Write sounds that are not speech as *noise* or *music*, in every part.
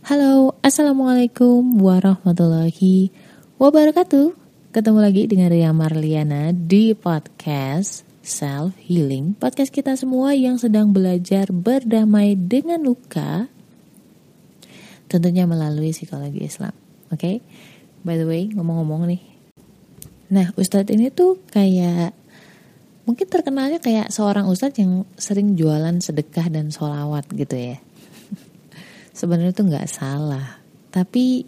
Halo, Assalamualaikum warahmatullahi wabarakatuh. Ketemu lagi dengan Ria Marliana di podcast Self Healing. Podcast kita semua yang sedang belajar berdamai dengan luka Tentunya melalui psikologi Islam Oke, okay? by the way ngomong-ngomong nih. Nah Ustadz ini tuh kayak Mungkin terkenalnya kayak seorang Ustadz yang sering jualan sedekah dan sholawat gitu ya sebenarnya itu nggak salah. Tapi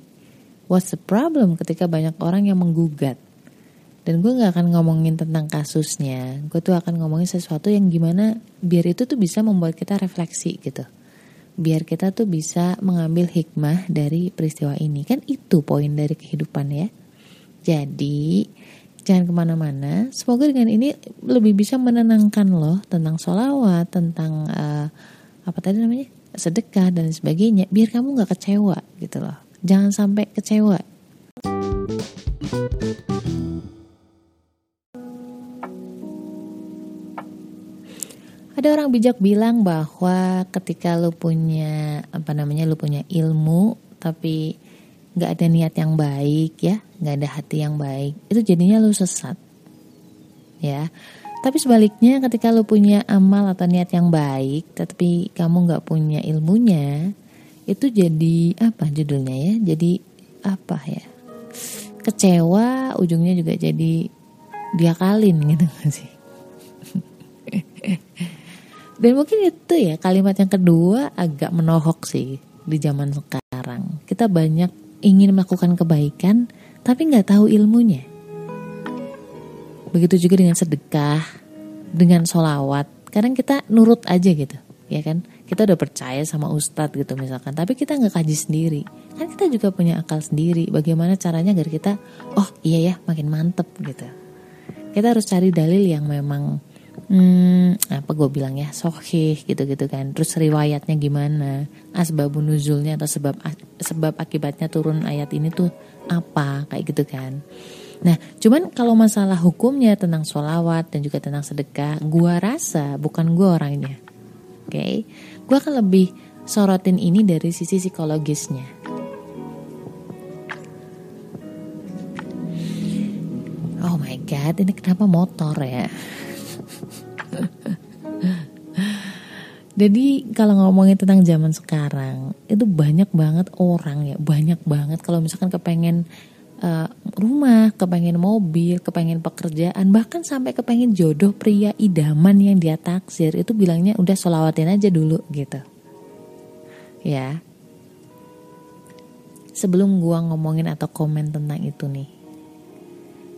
what's the problem ketika banyak orang yang menggugat? Dan gue nggak akan ngomongin tentang kasusnya. Gue tuh akan ngomongin sesuatu yang gimana biar itu tuh bisa membuat kita refleksi gitu. Biar kita tuh bisa mengambil hikmah dari peristiwa ini. Kan itu poin dari kehidupan ya. Jadi jangan ke mana-mana. Semoga dengan ini lebih bisa menenangkan loh tentang sholawat, tentang uh, apa tadi namanya sedekah dan sebagainya biar kamu nggak kecewa gitu loh. Jangan sampai kecewa. Ada orang bijak bilang bahwa ketika lu punya apa namanya lu punya ilmu tapi nggak ada niat yang baik ya nggak ada hati yang baik itu jadinya lu sesat. Ya tapi sebaliknya ketika lu punya amal atau niat yang baik Tapi kamu gak punya ilmunya Itu jadi apa judulnya ya Jadi apa ya Kecewa ujungnya juga jadi dia kalin gitu sih *laughs* Dan mungkin itu ya kalimat yang kedua agak menohok sih di zaman sekarang. Kita banyak ingin melakukan kebaikan tapi nggak tahu ilmunya. Begitu juga dengan sedekah, dengan solawat. Kadang kita nurut aja gitu, ya kan? Kita udah percaya sama ustadz gitu misalkan, tapi kita nggak kaji sendiri. Kan kita juga punya akal sendiri. Bagaimana caranya agar kita, oh iya ya, makin mantep gitu. Kita harus cari dalil yang memang hmm, apa gue bilang ya sohih gitu-gitu kan terus riwayatnya gimana asbabun nuzulnya atau sebab sebab akibatnya turun ayat ini tuh apa kayak gitu kan Nah, cuman kalau masalah hukumnya tentang sholawat dan juga tentang sedekah, gua rasa bukan gua orangnya. Oke, okay? gua akan lebih sorotin ini dari sisi psikologisnya. Oh my god, ini kenapa motor ya? Jadi kalau ngomongin tentang zaman sekarang itu banyak banget orang ya, banyak banget kalau misalkan kepengen uh, rumah, kepengen mobil, kepengen pekerjaan, bahkan sampai kepengen jodoh pria idaman yang dia taksir itu bilangnya udah solawatin aja dulu gitu. Ya. Sebelum gua ngomongin atau komen tentang itu nih.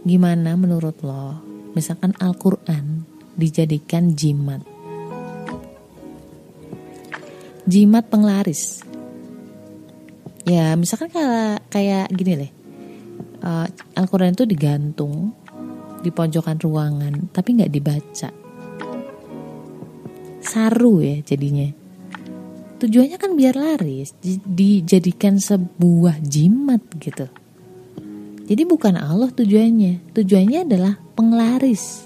Gimana menurut lo? Misalkan Al-Qur'an dijadikan jimat. Jimat penglaris. Ya, misalkan kayak kayak gini deh uh, Al-Quran itu digantung di pojokan ruangan tapi nggak dibaca. Saru ya jadinya. Tujuannya kan biar laris dijadikan sebuah jimat gitu. Jadi bukan Allah tujuannya tujuannya adalah penglaris.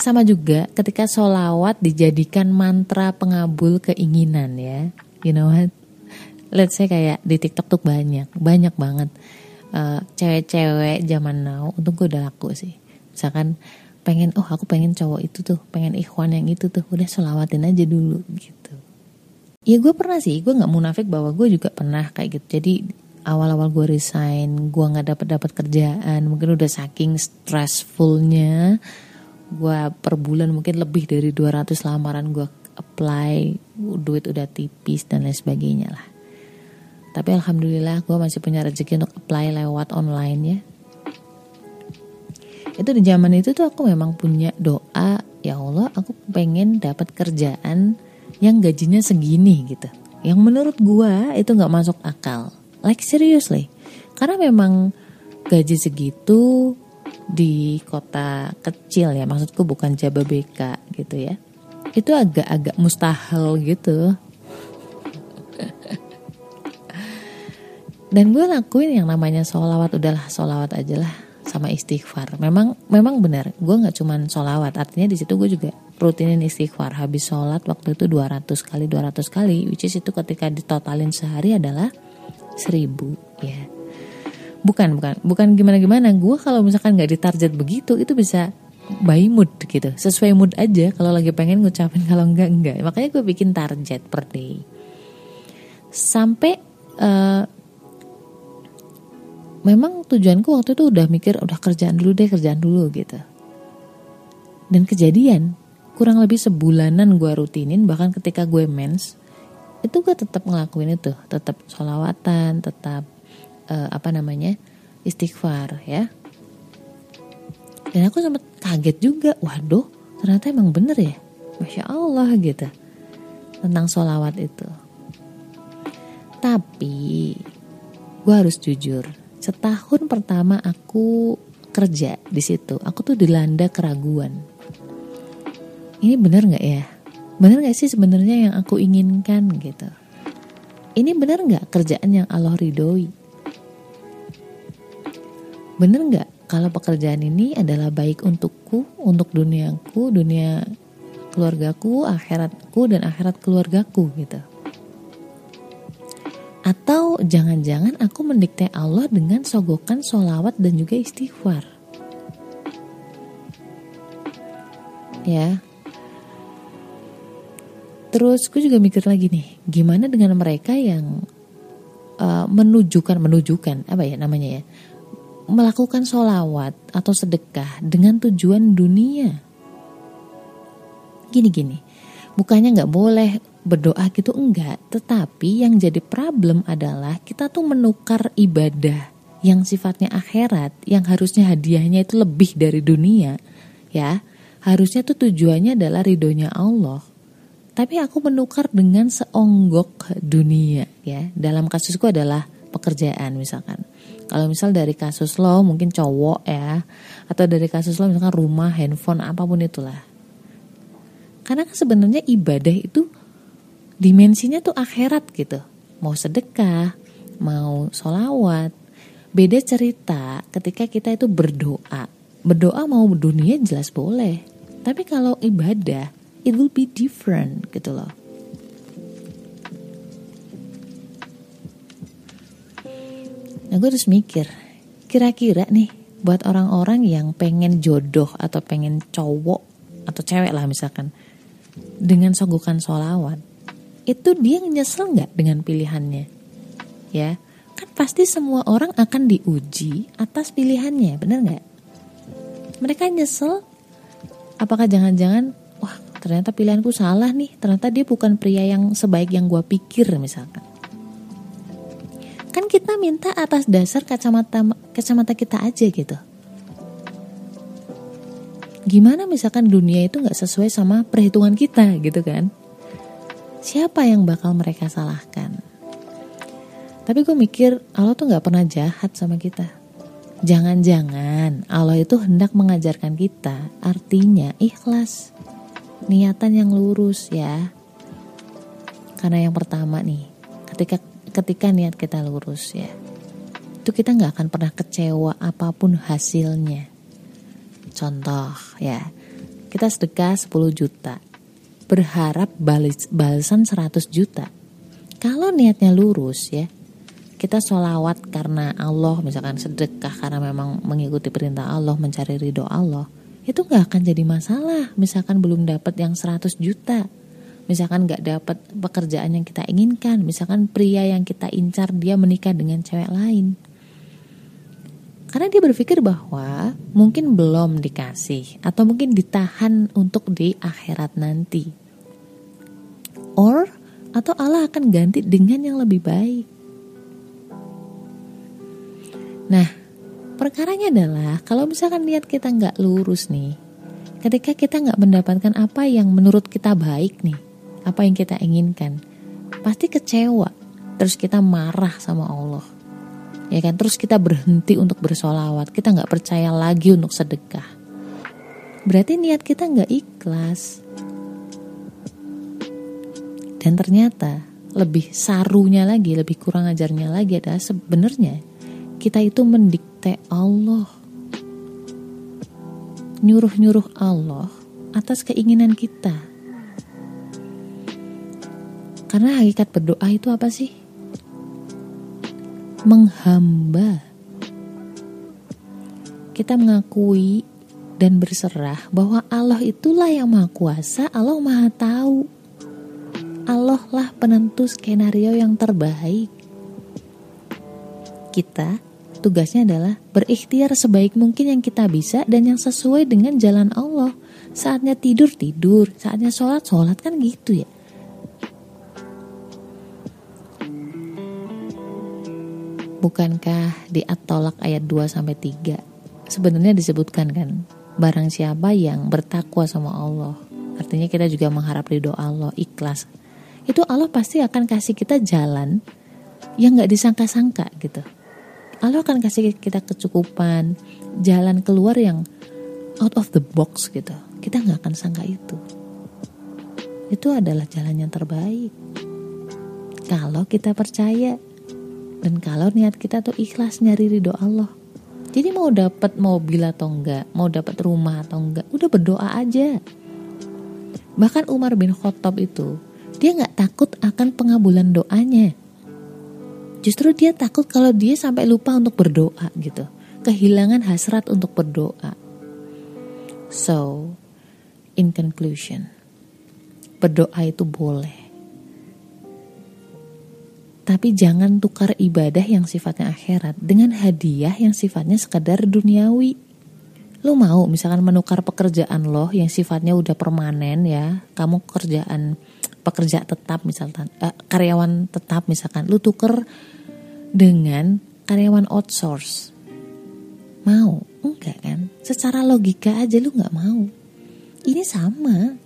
Sama juga ketika solawat dijadikan mantra pengabul keinginan ya you know what let's say kayak di TikTok tuh banyak banyak banget. Uh, cewek-cewek zaman now untuk gue udah laku sih. Misalkan pengen oh aku pengen cowok itu tuh pengen ikhwan yang itu tuh udah selawatin aja dulu gitu. Ya gue pernah sih gue nggak munafik bahwa gue juga pernah kayak gitu. Jadi awal-awal gue resign gue nggak dapat dapat kerjaan mungkin udah saking stressfulnya gue per bulan mungkin lebih dari 200 lamaran gue apply duit udah tipis dan lain sebagainya lah tapi alhamdulillah gue masih punya rezeki untuk apply lewat online ya. Itu di zaman itu tuh aku memang punya doa, ya Allah aku pengen dapat kerjaan yang gajinya segini gitu. Yang menurut gue itu nggak masuk akal. Like seriously. Karena memang gaji segitu di kota kecil ya maksudku bukan Jababeka gitu ya itu agak-agak mustahil gitu dan gue lakuin yang namanya sholawat udahlah sholawat aja lah sama istighfar. Memang memang benar gue nggak cuman sholawat. Artinya di situ gue juga rutinin istighfar. Habis sholat waktu itu 200 kali 200 kali which is itu ketika ditotalin sehari adalah 1000 ya. Bukan bukan bukan gimana gimana gue kalau misalkan nggak ditarget begitu itu bisa by mood gitu. Sesuai mood aja kalau lagi pengen ngucapin kalau enggak enggak makanya gue bikin target per day. Sampai uh, memang tujuanku waktu itu udah mikir udah kerjaan dulu deh kerjaan dulu gitu. Dan kejadian kurang lebih sebulanan gue rutinin bahkan ketika gue mens itu gue tetap ngelakuin itu. Tetap sholawatan tetap uh, apa namanya istighfar ya. Dan aku sempat kaget juga waduh ternyata emang bener ya? Masya Allah gitu tentang sholawat itu. Tapi gue harus jujur setahun pertama aku kerja di situ aku tuh dilanda keraguan. Ini bener nggak ya? Bener nggak sih sebenarnya yang aku inginkan gitu? Ini bener nggak kerjaan yang Allah ridhoi? Bener nggak kalau pekerjaan ini adalah baik untukku untuk duniaku dunia keluargaku akhiratku dan akhirat keluargaku gitu atau jangan-jangan aku mendikte Allah dengan sogokan solawat dan juga istighfar. Ya. Terus gue juga mikir lagi nih, gimana dengan mereka yang uh, menunjukkan menunjukkan apa ya namanya ya, melakukan solawat atau sedekah dengan tujuan dunia. Gini-gini, bukannya nggak boleh berdoa gitu enggak, tetapi yang jadi problem adalah kita tuh menukar ibadah yang sifatnya akhirat, yang harusnya hadiahnya itu lebih dari dunia, ya. Harusnya tuh tujuannya adalah ridhonya Allah. Tapi aku menukar dengan seonggok dunia ya. Dalam kasusku adalah pekerjaan misalkan. Kalau misal dari kasus lo mungkin cowok ya. Atau dari kasus lo misalkan rumah handphone apa pun itulah. Karena kan sebenarnya ibadah itu dimensinya tuh akhirat gitu. Mau sedekah mau solawat beda cerita ketika kita itu berdoa. Berdoa mau dunia jelas boleh. Tapi kalau ibadah it will be different gitu loh. Nah gue harus mikir, kira-kira nih buat orang-orang yang pengen jodoh atau pengen cowok atau cewek lah misalkan dengan sogokan sholawat, itu dia nyesel nggak dengan pilihannya? Ya, kan pasti semua orang akan diuji atas pilihannya, bener nggak? Mereka nyesel, apakah jangan-jangan ternyata pilihanku salah nih ternyata dia bukan pria yang sebaik yang gue pikir misalkan kan kita minta atas dasar kacamata kacamata kita aja gitu gimana misalkan dunia itu nggak sesuai sama perhitungan kita gitu kan siapa yang bakal mereka salahkan tapi gue mikir Allah tuh nggak pernah jahat sama kita jangan-jangan Allah itu hendak mengajarkan kita artinya ikhlas niatan yang lurus ya. Karena yang pertama nih, ketika ketika niat kita lurus ya, itu kita nggak akan pernah kecewa apa pun hasilnya. Contoh ya, kita sedekah 10 juta, berharap balis, balasan 100 juta. Kalau niatnya lurus ya, kita sholawat karena Allah, misalkan sedekah karena memang mengikuti perintah Allah, mencari ridho Allah itu nggak akan jadi masalah misalkan belum dapat yang 100 juta misalkan nggak dapat pekerjaan yang kita inginkan misalkan pria yang kita incar dia menikah dengan cewek lain karena dia berpikir bahwa mungkin belum dikasih atau mungkin ditahan untuk di akhirat nanti. Or atau Allah akan ganti dengan yang lebih baik. Nah Perkaranya adalah kalau misalkan niat kita nggak lurus nih, ketika kita nggak mendapatkan apa yang menurut kita baik nih, apa yang kita inginkan, pasti kecewa. Terus kita marah sama Allah, ya kan? Terus kita berhenti untuk bersolawat, kita nggak percaya lagi untuk sedekah. Berarti niat kita nggak ikhlas. Dan ternyata lebih sarunya lagi, lebih kurang ajarnya lagi adalah sebenarnya kita itu mendikte Allah nyuruh-nyuruh Allah atas keinginan kita. Karena hakikat berdoa itu apa sih? Menghamba. Kita mengakui dan berserah bahwa Allah itulah yang maha kuasa, Allah maha tahu. Allah lah penentu skenario yang terbaik. Kita tugasnya adalah berikhtiar sebaik mungkin yang kita bisa dan yang sesuai dengan jalan Allah. Saatnya tidur tidur, saatnya sholat sholat kan gitu ya. Bukankah di At-Tolak ayat 2 sampai 3 sebenarnya disebutkan kan barang siapa yang bertakwa sama Allah artinya kita juga mengharap ridho Allah ikhlas itu Allah pasti akan kasih kita jalan yang nggak disangka-sangka gitu. Allah akan kasih kita kecukupan, jalan keluar yang out of the box gitu. Kita nggak akan sangka itu. Itu adalah jalan yang terbaik. Kalau kita percaya dan kalau niat kita tuh ikhlas nyari ridho Allah. Jadi mau dapat mobil atau enggak, mau dapat rumah atau enggak, udah berdoa aja. Bahkan Umar bin Khattab itu dia nggak takut akan pengabulan doanya. Justru dia takut kalau dia sampai lupa untuk berdoa gitu. Kehilangan hasrat untuk berdoa. So, in conclusion, berdoa itu boleh. Tapi jangan tukar ibadah yang sifatnya akhirat dengan hadiah yang sifatnya sekadar duniawi. Lu mau misalkan menukar pekerjaan lo yang sifatnya udah permanen ya, kamu kerjaan pekerja tetap misalkan uh, karyawan tetap misalkan lu tuker dengan karyawan outsource. Mau? Enggak kan? Secara logika aja lu nggak mau. Ini sama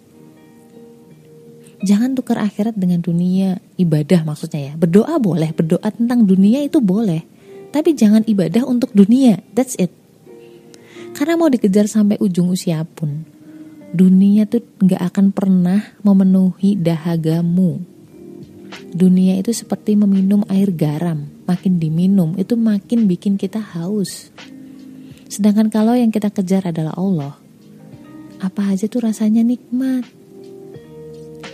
jangan tukar akhirat dengan dunia ibadah maksudnya ya berdoa boleh berdoa tentang dunia itu boleh tapi jangan ibadah untuk dunia that's it karena mau dikejar sampai ujung usia pun dunia tuh nggak akan pernah memenuhi dahagamu. Dunia itu seperti meminum air garam, makin diminum itu makin bikin kita haus. Sedangkan kalau yang kita kejar adalah Allah, apa aja tuh rasanya nikmat.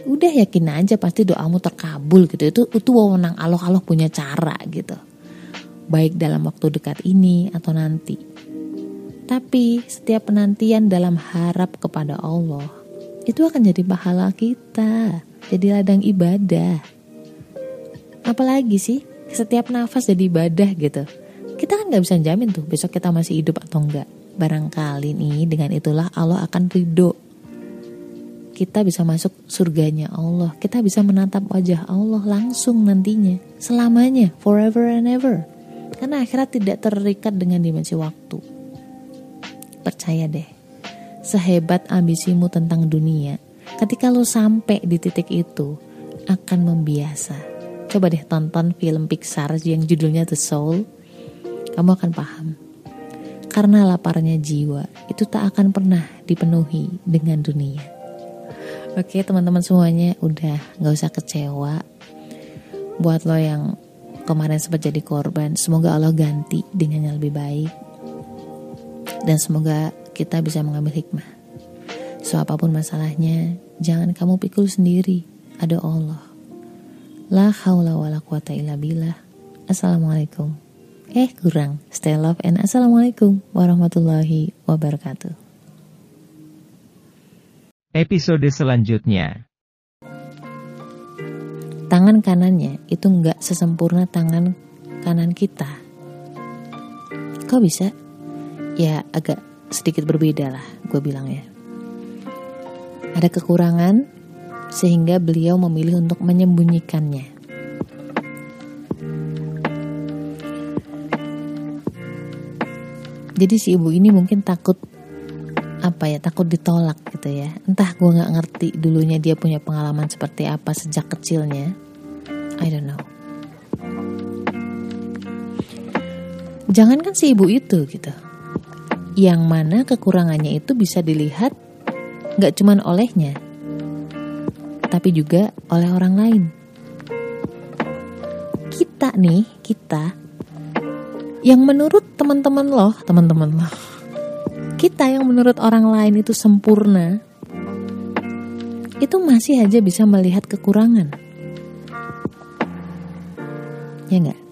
Udah yakin aja pasti doamu terkabul gitu. Itu itu wewenang Allah Allah punya cara gitu. Baik dalam waktu dekat ini atau nanti. Tapi setiap penantian dalam harap kepada Allah itu akan jadi pahala kita, jadi ladang ibadah. Apalagi sih setiap nafas jadi ibadah gitu. Kita kan nggak bisa jamin tuh besok kita masih hidup atau enggak. Barangkali nih dengan itulah Allah akan ridho. Kita bisa masuk surganya Allah. Kita bisa menatap wajah Allah langsung nantinya. Selamanya, forever and ever. Karena akhirat tidak terikat dengan dimensi waktu. Percaya deh, sehebat ambisimu tentang dunia, ketika lo sampai di titik itu, akan membiasa. Coba deh tonton film Pixar yang judulnya The Soul, kamu akan paham. Karena laparnya jiwa, itu tak akan pernah dipenuhi dengan dunia. Oke teman-teman semuanya udah gak usah kecewa Buat lo yang kemarin sempat jadi korban Semoga Allah ganti dengan yang lebih baik dan semoga kita bisa mengambil hikmah. So apa pun masalahnya, jangan kamu pikul sendiri. Ada Allah. La haula wa la quwata illa billah. Assalamualaikum. Eh kurang. Stay love and assalamualaikum warahmatullahi wabarakatuh. Episode selanjutnya. Tangan kanannya itu nggak sesempurna tangan kanan kita. Kok bisa? ya agak sedikit berbeda lah gue bilang ya. Ada kekurangan sehingga beliau memilih untuk menyembunyikannya. Jadi si ibu ini mungkin takut apa ya takut ditolak gitu ya. Entah gue nggak ngerti dulunya dia punya pengalaman seperti apa sejak kecilnya. I don't know. Jangan kan si ibu itu gitu. Yang mana kekurangannya itu bisa dilihat gak cuman olehnya, tapi juga oleh orang lain. Kita nih, kita yang menurut teman-teman loh, teman-teman loh, kita yang menurut orang lain itu sempurna, itu masih aja bisa melihat kekurangan. Ya enggak?